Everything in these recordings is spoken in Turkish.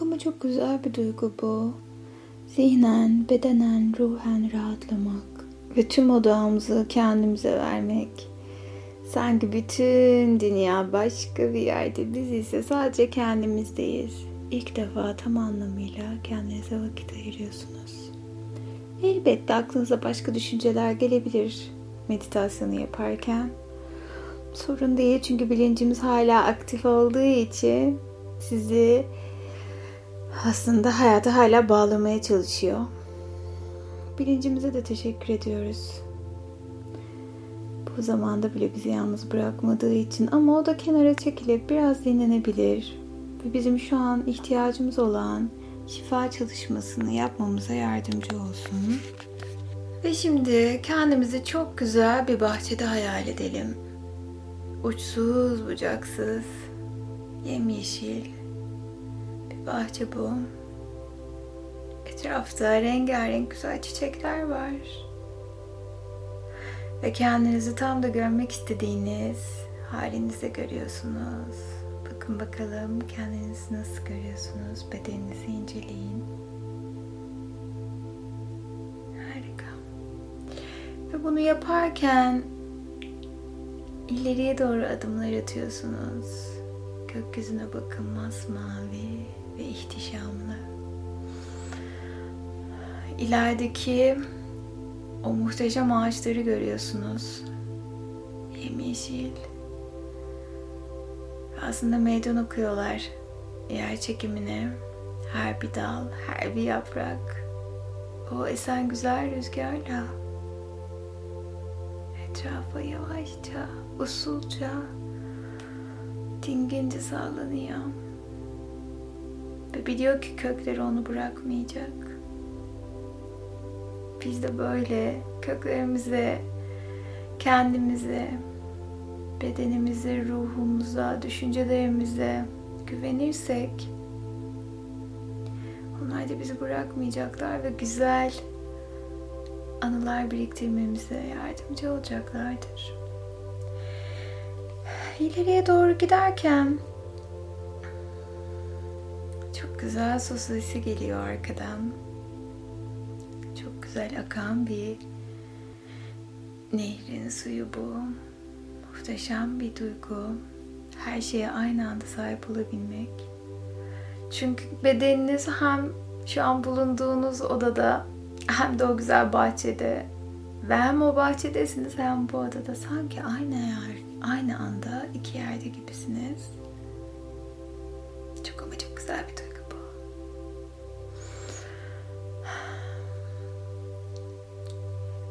Ama çok güzel bir duygu bu. Zihnen, bedenen, ruhen rahatlamak ve tüm odağımızı kendimize vermek. Sanki bütün dünya başka bir yerde biz ise sadece kendimizdeyiz. İlk defa tam anlamıyla kendinize vakit ayırıyorsunuz. Elbette aklınıza başka düşünceler gelebilir meditasyonu yaparken. Sorun değil çünkü bilincimiz hala aktif olduğu için sizi aslında hayata hala bağlamaya çalışıyor. Bilincimize de teşekkür ediyoruz. Bu zamanda bile bizi yalnız bırakmadığı için ama o da kenara çekilip biraz dinlenebilir ve bizim şu an ihtiyacımız olan şifa çalışmasını yapmamıza yardımcı olsun. Ve şimdi kendimizi çok güzel bir bahçede hayal edelim. Uçsuz bucaksız, yemyeşil bahçe bu. Etrafta rengarenk güzel çiçekler var. Ve kendinizi tam da görmek istediğiniz halinizde görüyorsunuz. Bakın bakalım kendinizi nasıl görüyorsunuz. Bedeninizi inceleyin. Harika. Ve bunu yaparken ileriye doğru adımlar atıyorsunuz. Gökyüzüne bakın masmavi ve ihtişamlı. İlerideki o muhteşem ağaçları görüyorsunuz. Yemyeşil. Aslında meydan okuyorlar yer çekimine. Her bir dal, her bir yaprak. O esen güzel rüzgarla etrafa yavaşça, usulca, dingince sallanıyor. Ve biliyor ki kökleri onu bırakmayacak. Biz de böyle köklerimize, kendimize, bedenimize, ruhumuza, düşüncelerimize güvenirsek onlar da bizi bırakmayacaklar ve güzel anılar biriktirmemize yardımcı olacaklardır. İleriye doğru giderken güzel su sesi geliyor arkadan. Çok güzel akan bir nehrin suyu bu. Muhteşem bir duygu. Her şeye aynı anda sahip olabilmek. Çünkü bedeniniz hem şu an bulunduğunuz odada hem de o güzel bahçede ve hem o bahçedesiniz hem bu odada sanki aynı yer, aynı anda iki yerde gibisiniz.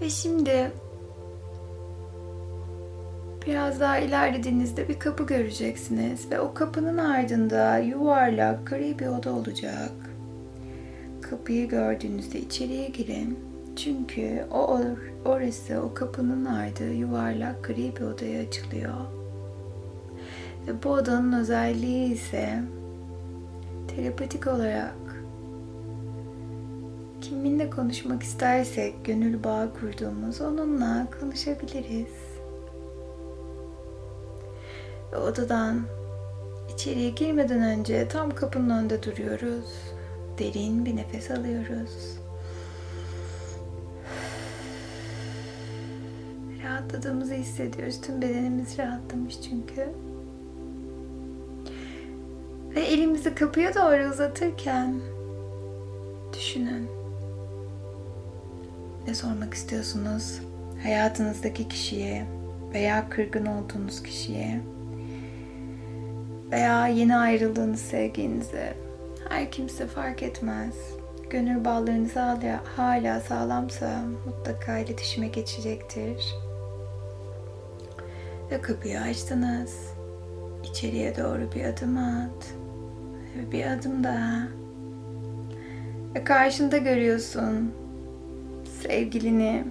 Ve şimdi biraz daha ilerlediğinizde bir kapı göreceksiniz ve o kapının ardında yuvarlak gri bir oda olacak. Kapıyı gördüğünüzde içeriye girin. Çünkü o or orası o kapının ardı yuvarlak gri bir odaya açılıyor. Ve bu odanın özelliği ise telepatik olarak kiminle konuşmak istersek gönül bağı kurduğumuz onunla konuşabiliriz. Ve odadan içeriye girmeden önce tam kapının önünde duruyoruz. Derin bir nefes alıyoruz. Rahatladığımızı hissediyoruz. Tüm bedenimiz rahatlamış çünkü. Ve elimizi kapıya doğru uzatırken düşünün. Ne sormak istiyorsunuz? Hayatınızdaki kişiye veya kırgın olduğunuz kişiye veya yeni ayrıldığınız sevginize her kimse fark etmez. Gönül bağlarınız hala, hala sağlamsa mutlaka iletişime geçecektir. Ve kapıyı açtınız. İçeriye doğru bir adım at. Bir adım daha. Ve karşında görüyorsun sevgilini.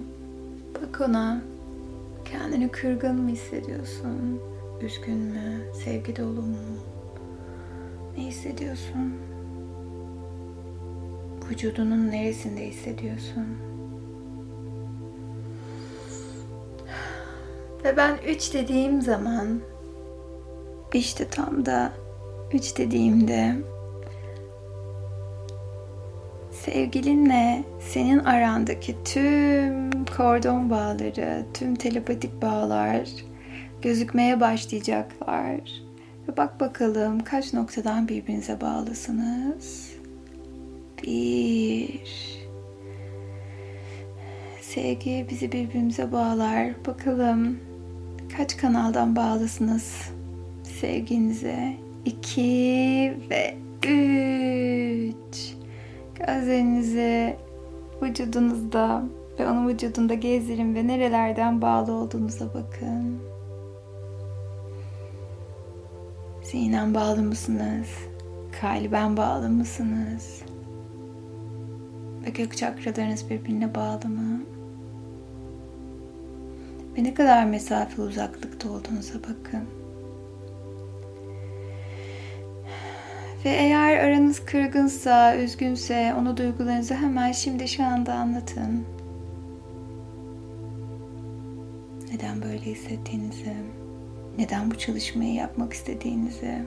Bak ona. Kendini kırgın mı hissediyorsun? Üzgün mü? Sevgi dolu mu? Ne hissediyorsun? Vücudunun neresinde hissediyorsun? Ve ben üç dediğim zaman işte tam da üç dediğimde sevgilinle senin arandaki tüm kordon bağları, tüm telepatik bağlar gözükmeye başlayacaklar. Ve bak bakalım kaç noktadan birbirinize bağlısınız. Bir. Sevgi bizi birbirimize bağlar. Bakalım kaç kanaldan bağlısınız sevginize. İki ve üç. Gözlerinizi vücudunuzda ve onun vücudunda gezdirin ve nerelerden bağlı olduğunuza bakın. Zihnen bağlı mısınız? Kalben bağlı mısınız? Ve gök çakralarınız birbirine bağlı mı? Ve ne kadar mesafe uzaklıkta olduğunuza bakın. Ve eğer aranız kırgınsa, üzgünse onu duygularınızı hemen şimdi şu anda anlatın. Neden böyle hissettiğinizi, neden bu çalışmayı yapmak istediğinizi.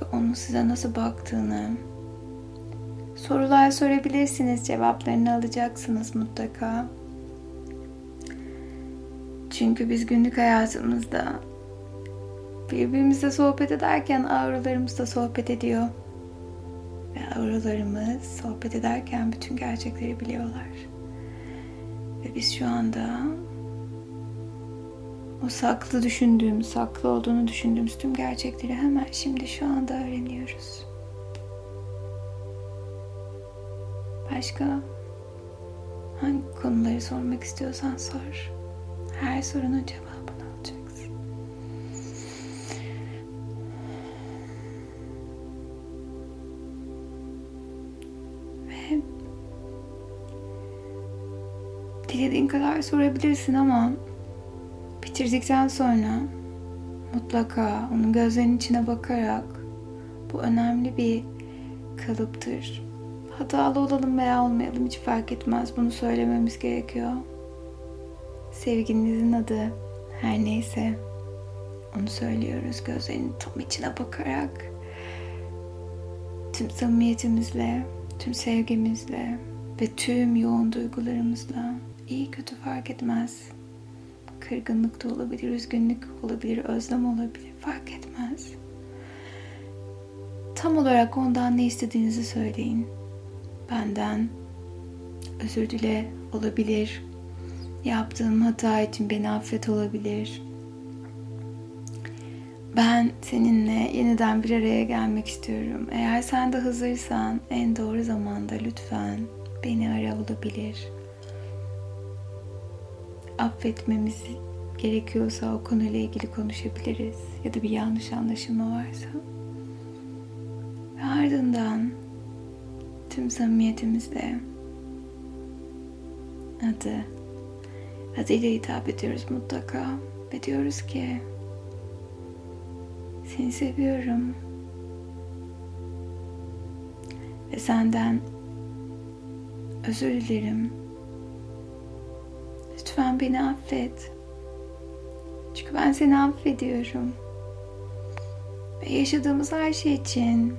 Ve onun size nasıl baktığını, Sorular sorabilirsiniz, cevaplarını alacaksınız mutlaka. Çünkü biz günlük hayatımızda birbirimizle sohbet ederken auralarımız da sohbet ediyor. Ve auralarımız sohbet ederken bütün gerçekleri biliyorlar. Ve biz şu anda o saklı düşündüğümüz, saklı olduğunu düşündüğümüz tüm gerçekleri hemen şimdi şu anda öğreniyoruz. Başka hangi konuları sormak istiyorsan sor. Her sorunun cevabını alacaksın. Ve dilediğin kadar sorabilirsin ama bitirdikten sonra mutlaka onun gözlerinin içine bakarak bu önemli bir kalıptır Hatalı olalım veya olmayalım hiç fark etmez. Bunu söylememiz gerekiyor. Sevginizin adı her neyse onu söylüyoruz gözlerinin tam içine bakarak. Tüm samimiyetimizle, tüm sevgimizle ve tüm yoğun duygularımızla iyi kötü fark etmez. Kırgınlık da olabilir, üzgünlük olabilir, özlem olabilir fark etmez. Tam olarak ondan ne istediğinizi söyleyin benden özür dile olabilir. Yaptığım hata için beni affet olabilir. Ben seninle yeniden bir araya gelmek istiyorum. Eğer sen de hazırsan en doğru zamanda lütfen beni ara olabilir. Affetmemiz gerekiyorsa o konuyla ilgili konuşabiliriz. Ya da bir yanlış anlaşılma varsa. Ve ardından tüm samimiyetimizle adı adıyla hitap ediyoruz mutlaka ve diyoruz ki seni seviyorum ve senden özür dilerim. Lütfen beni affet. Çünkü ben seni affediyorum. Ve yaşadığımız her şey için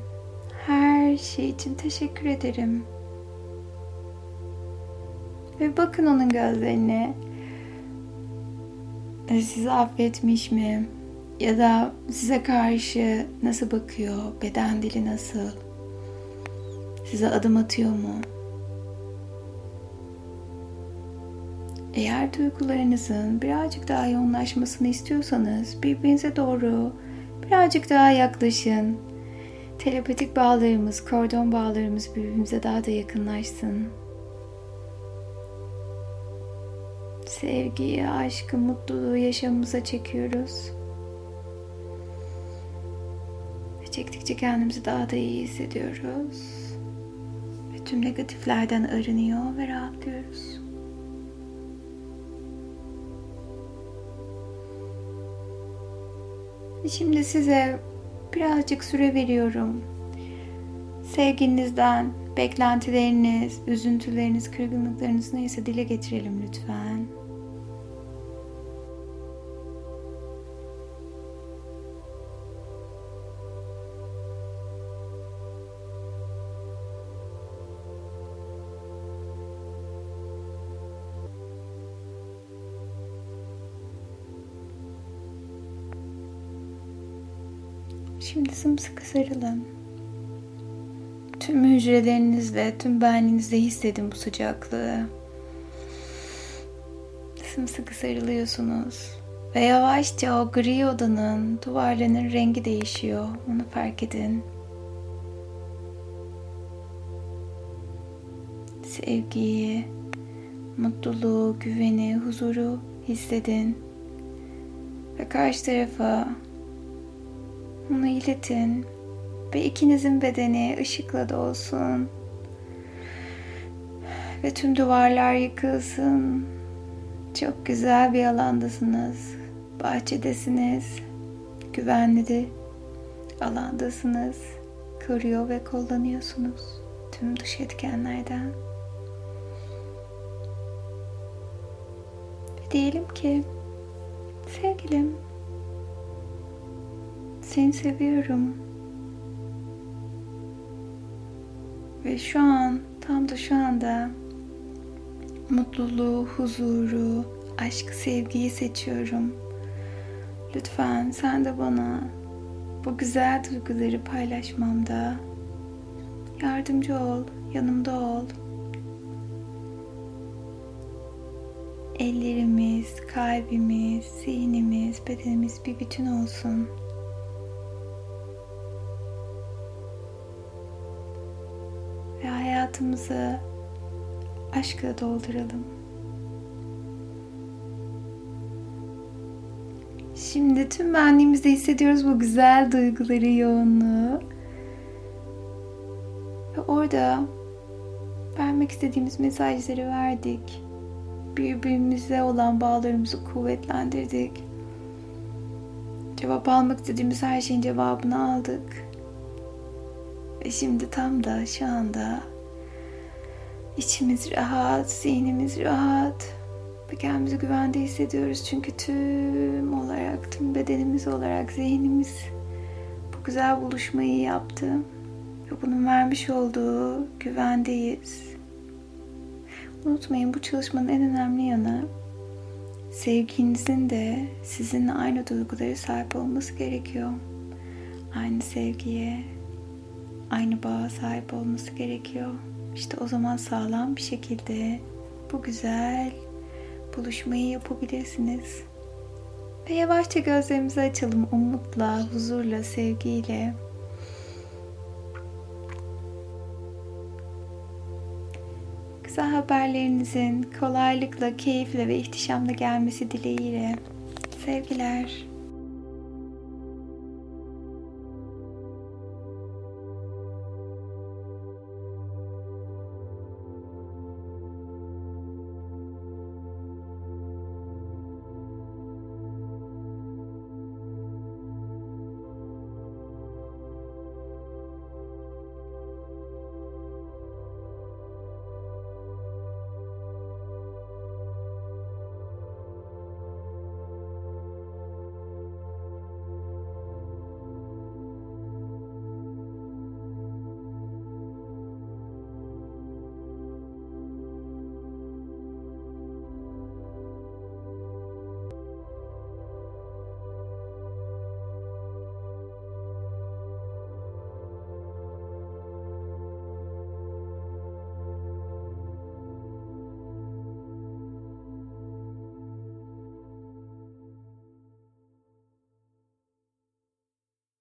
her şey için teşekkür ederim. Ve bakın onun gözlerine. E, sizi affetmiş mi? Ya da size karşı nasıl bakıyor? Beden dili nasıl? Size adım atıyor mu? Eğer duygularınızın birazcık daha yoğunlaşmasını istiyorsanız birbirinize doğru birazcık daha yaklaşın telepatik bağlarımız, kordon bağlarımız birbirimize daha da yakınlaşsın. Sevgiyi, aşkı, mutluluğu yaşamımıza çekiyoruz. Ve çektikçe kendimizi daha da iyi hissediyoruz. Ve tüm negatiflerden arınıyor ve rahatlıyoruz. Şimdi size birazcık süre veriyorum. Sevginizden, beklentileriniz, üzüntüleriniz, kırgınlıklarınız neyse dile getirelim lütfen. Şimdi sımsıkı sarılın. Tüm hücrelerinizle, tüm beninizle hissedin bu sıcaklığı. Sımsıkı sarılıyorsunuz. Ve yavaşça o gri odanın duvarlarının rengi değişiyor. Onu fark edin. Sevgiyi, mutluluğu, güveni, huzuru hissedin. Ve karşı tarafa onu iletin. Ve ikinizin bedeni ışıkla dolsun. Ve tüm duvarlar yıkılsın. Çok güzel bir alandasınız. Bahçedesiniz. Güvenli alandasınız. Koruyor ve kullanıyorsunuz tüm dış etkenlerden. Ve diyelim ki sevgilim seni seviyorum. Ve şu an tam da şu anda mutluluğu, huzuru, aşkı, sevgiyi seçiyorum. Lütfen sen de bana bu güzel duyguları paylaşmamda yardımcı ol, yanımda ol. Ellerimiz, kalbimiz, zihnimiz, bedenimiz bir bütün olsun. Hayatımızı aşkla dolduralım. Şimdi tüm benliğimizde hissediyoruz bu güzel duyguları, yoğunluğu. Ve orada vermek istediğimiz mesajları verdik. Birbirimize olan bağlarımızı kuvvetlendirdik. Cevap almak istediğimiz her şeyin cevabını aldık. Ve şimdi tam da şu anda içimiz rahat, zihnimiz rahat ve kendimizi güvende hissediyoruz. Çünkü tüm olarak, tüm bedenimiz olarak zihnimiz bu güzel buluşmayı yaptı. Ve bunun vermiş olduğu güvendeyiz. Unutmayın bu çalışmanın en önemli yanı sevginizin de sizinle aynı duyguları sahip olması gerekiyor. Aynı sevgiye, aynı bağa sahip olması gerekiyor. İşte o zaman sağlam bir şekilde bu güzel buluşmayı yapabilirsiniz. Ve yavaşça gözlerimizi açalım umutla, huzurla, sevgiyle. Güzel haberlerinizin kolaylıkla, keyifle ve ihtişamla gelmesi dileğiyle. Sevgiler.